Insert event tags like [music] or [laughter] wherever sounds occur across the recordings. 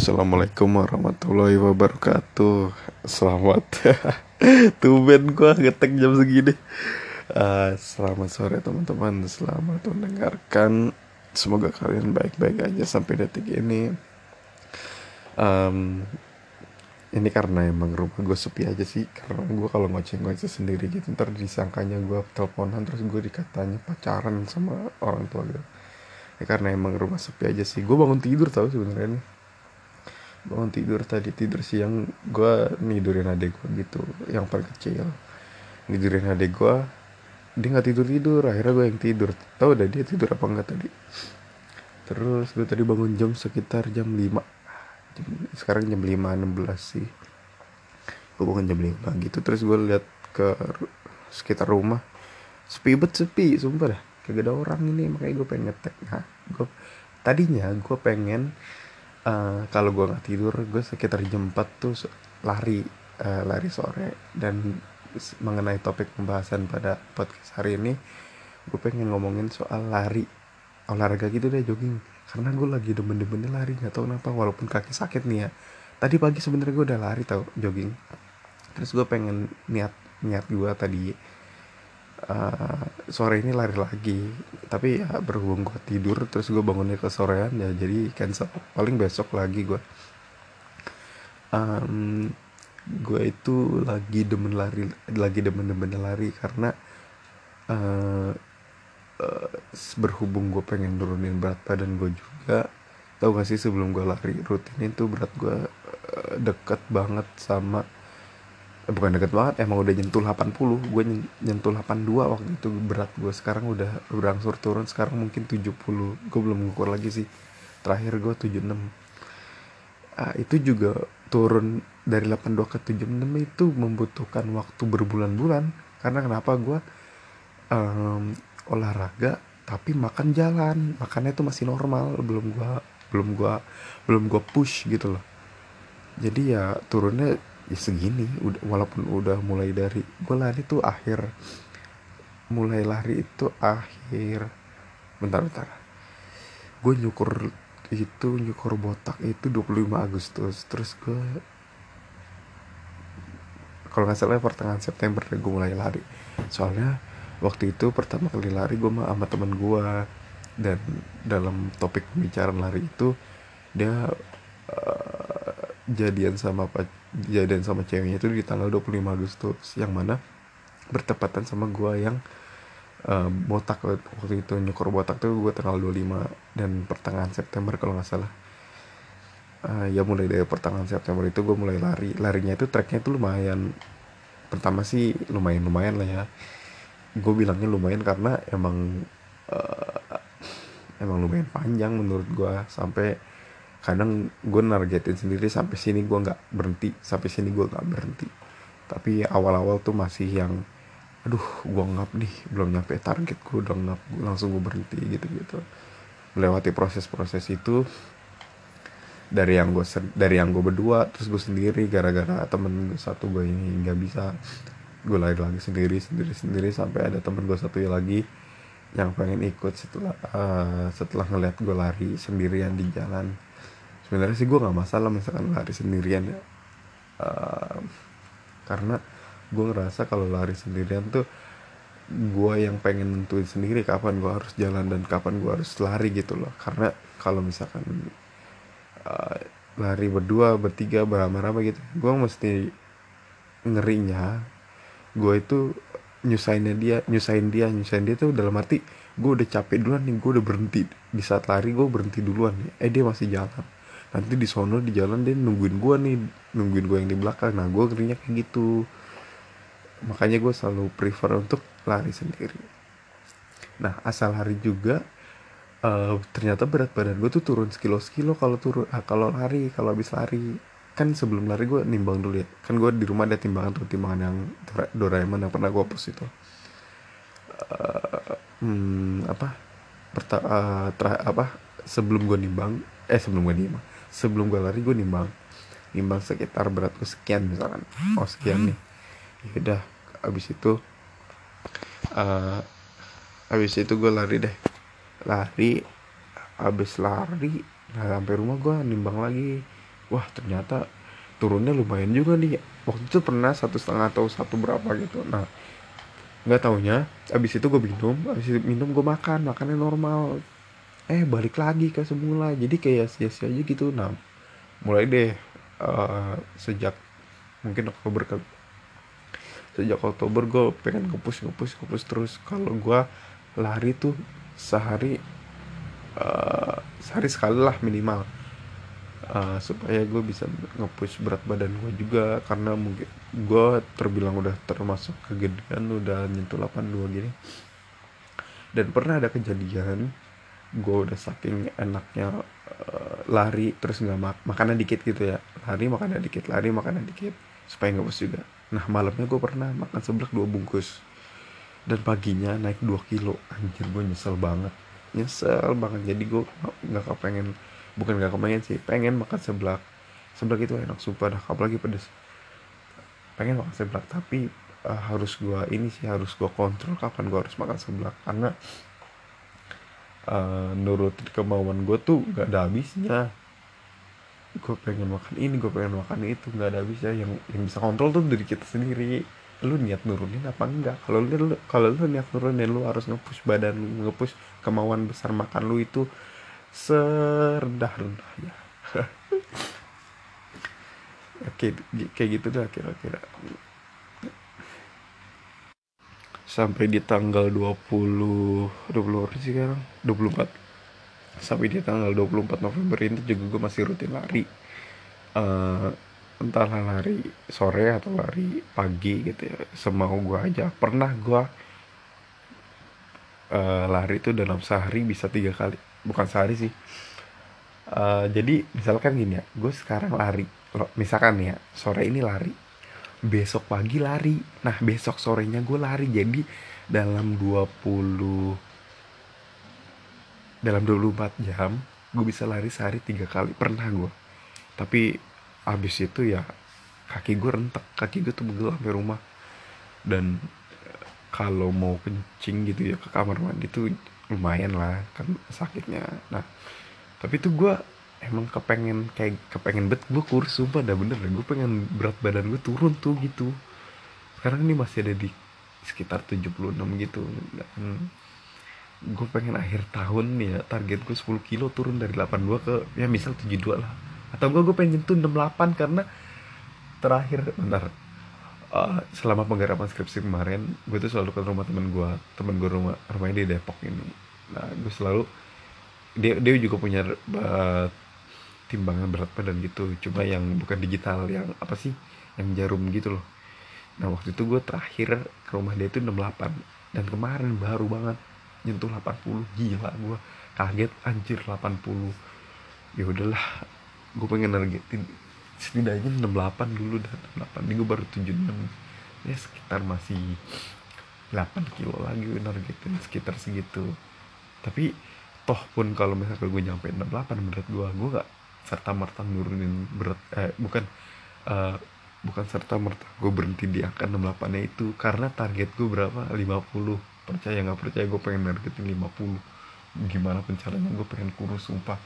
Assalamualaikum warahmatullahi wabarakatuh. Selamat. [laughs] Tuben gue ngetek jam segini. Uh, Selamat sore teman-teman. Selamat mendengarkan. Semoga kalian baik-baik aja sampai detik ini. Um, Ini karena emang rumah gue sepi aja sih. Karena gue kalau ngoceh-ngoceh sendiri gitu Ntar disangkanya gue teleponan Terus gue dikatanya pacaran sama orang tua gitu ya, Karena emang rumah sepi aja sih. Gue bangun tidur tau sebenarnya bangun tidur tadi tidur siang gue nidurin adek gue gitu yang paling kecil nidurin adek gue dia nggak tidur tidur akhirnya gue yang tidur. Tau udah dia tidur apa enggak tadi? Terus gue tadi bangun jam sekitar jam 5 jam, sekarang jam 5.16 sih. Gue bangun jam 5 gitu terus gue lihat ke sekitar rumah. Sepi banget sepi sumpah dah. Kagak ada orang ini makanya gue pengen ngetek. Nah gue tadinya gue pengen uh, kalau gue nggak tidur gue sekitar jam 4 tuh lari uh, lari sore. Dan mengenai topik pembahasan pada podcast hari ini gue pengen ngomongin soal lari. Olahraga gitu deh jogging. Karena gue lagi demen-demennya lari nggak tahu kenapa walaupun kaki sakit nih ya. Tadi pagi sebenarnya gue udah lari tau jogging. Terus gue pengen niat niat gue tadi uh, sore ini lari lagi. Tapi ya berhubung gue tidur terus gue bangunnya ke sorean ya jadi cancel. Paling besok lagi gue um, gue itu lagi demen lari lagi demen-demen lari karena uh, uh, berhubung gue pengen nurunin berat badan gue juga. Tau gak sih sebelum gue lari rutin itu berat gue uh, deket banget sama eh, bukan deket banget emang udah nyentuh 80 gue nyentuh 82 waktu itu berat gue sekarang udah berangsur turun sekarang mungkin 70 gue belum ngukur lagi sih. Terakhir gue 76 uh, itu juga turun dari 82 ke 76 itu membutuhkan waktu berbulan-bulan. Karena kenapa gue um, olahraga tapi makan jalan. Makannya itu masih normal belum gue belum gue belum gue push gitu loh. Jadi ya turunnya ya segini. Udah walaupun udah mulai dari gue lari tuh akhir mulai lari itu akhir bentar bentar. Gue nyukur itu nyukur botak itu 25 Agustus. Terus gue kalau nggak salah pertengahan September gue mulai lari. Soalnya waktu itu pertama kali lari gue sama temen gue dan dalam topik pembicaraan lari itu dia uh, jadian sama apa jadian sama ceweknya itu di tanggal 25 Agustus. Yang mana bertepatan sama gue yang uh, botak waktu itu nyukur botak tuh gue tanggal 25 dan pertengahan September kalau nggak salah. Uh, ya mulai dari pertengahan September itu gue mulai lari. Larinya itu treknya itu lumayan pertama sih lumayan lumayan lah ya. Gue bilangnya lumayan karena emang uh, emang lumayan panjang menurut gue sampai kadang gue nargetin sendiri sampai sini gue nggak berhenti sampai sini gue nggak berhenti. Tapi awal-awal tuh masih yang aduh gue ngap nih belum nyampe target gue udah ngap langsung gue berhenti gitu gitu melewati proses-proses itu dari yang gue dari yang gue berdua terus gue sendiri gara-gara temen satu gue ini nggak bisa gue lari lagi sendiri sendiri sendiri sampai ada temen gue satu lagi yang pengen ikut setelah uh, setelah ngeliat gue lari sendirian di jalan sebenarnya sih gue nggak masalah misalkan lari sendirian ya. Uh, karena gue ngerasa kalau lari sendirian tuh gue yang pengen nentuin sendiri kapan gue harus jalan dan kapan gue harus lari gitu loh. Karena kalau misalkan uh, lari berdua bertiga beramai-ramai gitu gue mesti ngerinya gue itu nyusahinnya dia nyusahin dia nyusahin dia tuh dalam arti gue udah capek duluan nih gue udah berhenti. Di saat lari gue berhenti duluan nih eh dia masih jalan nanti di sono di jalan dia nungguin gue nih nungguin gue yang di belakang. Nah gue ngerinya kayak gitu. Makanya gue selalu prefer untuk lari sendiri. Nah asal hari juga uh, ternyata berat badan gue tuh turun sekilo sekilo kalau turun uh, kalau lari kalau habis lari. Kan sebelum lari gue nimbang dulu ya. Kan gue di rumah ada timbangan tuh timbangan yang Doraemon yang pernah gue post itu. Uh, hmm, apa? Perta uh, apa? Sebelum gue nimbang eh sebelum gue nimbang sebelum gue lari gue nimbang. Nimbang sekitar berat gue sekian misalkan. Oh sekian nih. Ya udah abis itu uh, abis itu gue lari deh. Lari abis lari nah sampai rumah gue nimbang lagi. Wah ternyata turunnya lumayan juga nih. Waktu itu pernah satu setengah atau satu berapa gitu. Nah nggak taunya abis itu gue minum abis itu minum gue makan makannya normal eh balik lagi ke semula. Jadi kayak sia-sia aja gitu. Nah mulai deh uh, sejak mungkin Oktober ke sejak Oktober gue pengen ngepus ngepus ngepus terus. Kalau gue lari tuh sehari uh, sehari sekali lah minimal. Uh, supaya gue bisa ngepush berat badan gue juga. Karena mungkin gue terbilang udah termasuk kegedean udah nyentuh 82 gini. Dan pernah ada kejadian gue udah saking enaknya uh, lari terus nggak mak makanan dikit gitu ya. Lari makanan dikit lari makanan dikit supaya nggak juga. Nah malamnya gue pernah makan seblak dua bungkus. Dan paginya naik 2 kilo. Anjir gue nyesel banget. Nyesel banget. Jadi gue nggak kepengen bukan nggak kepengen sih pengen makan seblak. Seblak itu enak sumpah dah. Apalagi pedes. Pengen makan seblak tapi uh, harus gue ini sih harus gue kontrol kapan gue harus makan seblak. Karena uh, nurut kemauan gue tuh gak ada habisnya. Gue pengen makan ini gue pengen makan itu nggak ada habisnya. Yang yang bisa kontrol tuh dari kita sendiri. Lu niat nurunin apa enggak? Kalau lu kalau lu niat nurunin lu harus ngepush badan lu ngepush kemauan besar makan lu itu serendah rendahnya [laughs] oke kayak gitu dah kira-kira sampai di tanggal 20 20 apa sih sekarang? 24 sampai di tanggal 24 November ini juga gue masih rutin lari. Uh, entahlah lari sore atau lari pagi gitu ya. Semau gue aja. Pernah gue uh, lari itu dalam sehari bisa tiga kali. Bukan sehari sih. Uh, jadi misalkan gini ya gue sekarang lari. Misalkan ya sore ini lari besok pagi lari. Nah besok sorenya gue lari. Jadi dalam 20 dalam 24 jam gue bisa lari sehari tiga kali. Pernah gue tapi abis itu ya kaki gue rentek. Kaki gue tuh begel sampai rumah. Dan kalau mau kencing gitu ya ke kamar mandi tuh lumayan lah kan sakitnya. Nah tapi tuh gue emang kepengen kayak kepengen bet gue kurus sumpah dah bener gue pengen berat badan gue turun tuh gitu. Sekarang ini masih ada di sekitar 76 gitu. Dan gue pengen akhir tahun nih ya target gue 10 kilo turun dari 82 ke ya misal 72 lah. Atau gue gue pengen nyentuh 68 karena terakhir bentar. Uh, selama penggarapan skripsi kemarin gue tuh selalu ke rumah temen gue temen gue rumah rumahnya di Depok ini. Nah gue selalu dia dia juga punya uh, timbangan berat badan gitu. Cuma yang bukan digital yang apa sih? Yang jarum gitu loh. Nah waktu itu gue terakhir ke rumah dia itu 68 dan kemarin baru banget nyentuh 80 gila gue kaget anjir 80 ya udahlah gue pengen nargetin. Setidaknya 68 dulu dan 68 ini gue baru 76 ya sekitar masih 8 kilo lagi nargetin sekitar segitu. Tapi toh pun kalau misalnya gue nyampe 68 berat gue gue gak serta merta nurunin berat eh bukan uh, bukan serta merta gue berhenti di angka 68 nya itu karena target gue berapa? 50 percaya nggak percaya gue pengen nargetin 50 gimana pun caranya gue pengen kurus sumpah.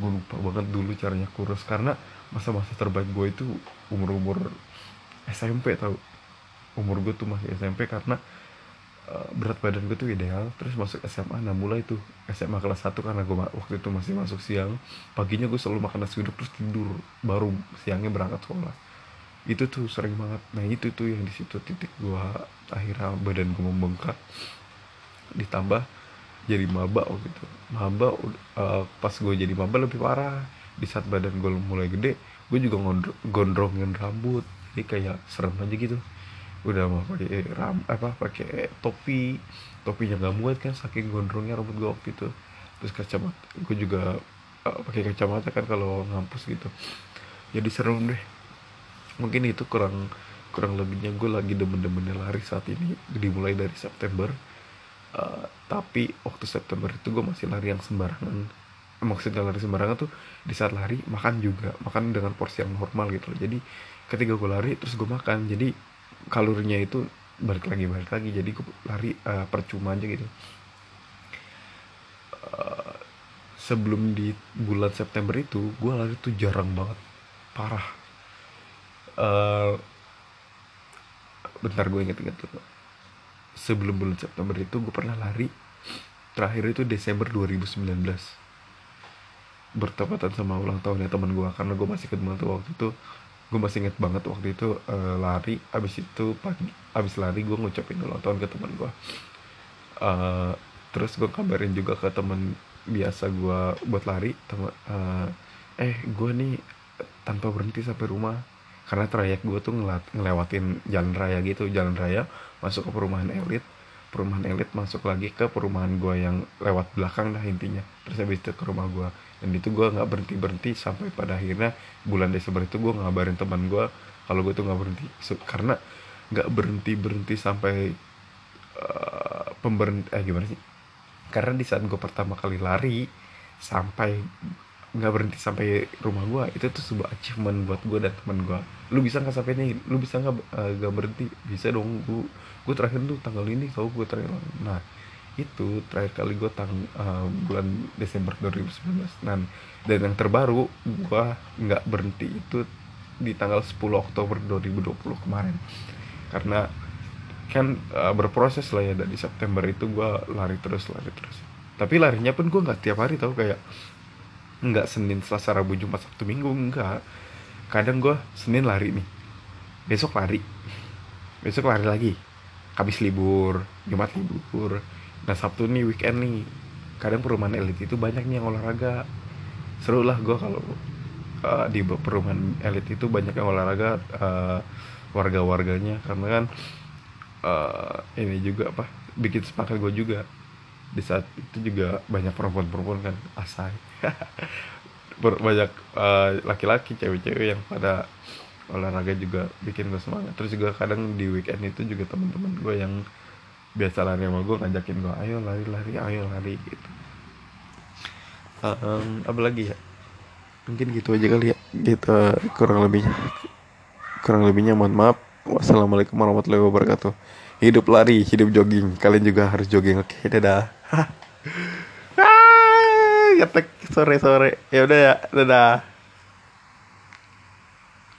Gue lupa banget dulu caranya kurus karena masa-masa terbaik gue itu umur-umur SMP tau. Umur gue tuh masih SMP karena uh, berat badan gue tuh ideal. Terus masuk SMA nah mulai tuh SMA kelas 1 karena gue waktu itu masih masuk siang. Paginya gue selalu makan nasi uduk terus tidur. Baru siangnya berangkat sekolah. Itu tuh sering banget. Nah itu tuh yang di situ titik gue akhirnya badan gue membengkak. Ditambah jadi maba gitu maba uh, pas gue jadi maba lebih parah. Di saat badan gue mulai gede gue juga gondrongin rambut. Jadi kayak serem aja gitu udah mau pakai ram apa pakai topi. Topinya nggak muat kan saking gondrongnya rambut gue waktu itu. Terus kacamata gue juga uh, pakai kacamata kan kalau ngampus gitu. Jadi serem deh. Mungkin itu kurang kurang lebihnya gue lagi demen-demennya lari saat ini. Dimulai dari September. Uh, tapi waktu September itu gue masih lari yang sembarangan. Maksudnya lari sembarangan tuh di saat lari makan juga. Makan dengan porsi yang normal gitu loh. Jadi ketika gue lari terus gue makan. Jadi kalorinya itu balik lagi balik lagi. Jadi gue lari uh, percuma aja gitu. Uh, sebelum di bulan September itu gue lari tuh jarang banget. Parah. Uh, bentar gue inget-inget dulu. Sebelum bulan September itu gue pernah lari. Terakhir itu Desember 2019 bertepatan sama ulang tahunnya teman gue karena gue masih ketemu tuh waktu itu gue masih inget banget waktu itu uh, lari abis itu pagi abis lari gue ngucapin ulang tahun ke teman gue uh, terus gue kabarin juga ke temen biasa gue buat lari temen, uh, eh gue nih tanpa berhenti sampai rumah. Karena trayek gue tuh ngelat, ngelewatin jalan raya gitu jalan raya masuk ke perumahan elit perumahan elit masuk lagi ke perumahan gue yang lewat belakang dah intinya. Terus habis itu ke rumah gue dan itu gue nggak berhenti berhenti sampai pada akhirnya bulan Desember itu gue ngabarin teman gue kalau gue tuh nggak berhenti. Karena nggak berhenti berhenti sampai uh, pemberhenti eh gimana sih? Karena di saat gue pertama kali lari sampai nggak berhenti sampai rumah gue itu tuh sebuah achievement buat gue dan teman gue lu bisa nggak sampai nih? Lu bisa nggak uh, gak berhenti? Bisa dong gue gue terakhir tuh tanggal ini tau gue terakhir nah itu terakhir kali gue tang uh, bulan Desember 2019 dan dan yang terbaru gue nggak berhenti itu di tanggal 10 Oktober 2020 kemarin. Karena kan uh, berproses lah ya dari September itu gue lari terus lari terus. Tapi larinya pun gue nggak tiap hari tau. Kayak nggak Senin Selasa Rabu Jumat Sabtu Minggu enggak kadang gue Senin lari nih. Besok lari. Besok lari lagi. Habis libur Jumat libur. Nah Sabtu nih weekend nih. Kadang perumahan elit itu banyak nih yang olahraga. Seru lah gue kalau uh, di perumahan elit itu banyak yang olahraga uh, warga-warganya. Karena kan uh, ini juga apa bikin sepakat gue juga di saat itu juga banyak perempuan-perempuan kan asai. [laughs] Banyak uh, laki-laki cewek-cewek yang pada olahraga juga bikin gue semangat. Terus juga kadang di weekend itu juga teman-teman gue yang biasa lari sama gue ngajakin gue ayo lari-lari ayo lari gitu. Um, apa lagi ya? Mungkin gitu aja kali ya. Gitu kurang lebihnya kurang lebihnya mohon maaf. Wassalamualaikum warahmatullahi wabarakatuh. Hidup lari hidup jogging. Kalian juga harus jogging. Oke okay, dadah [laughs] ah, ngetek sore sore ya udah ya dadah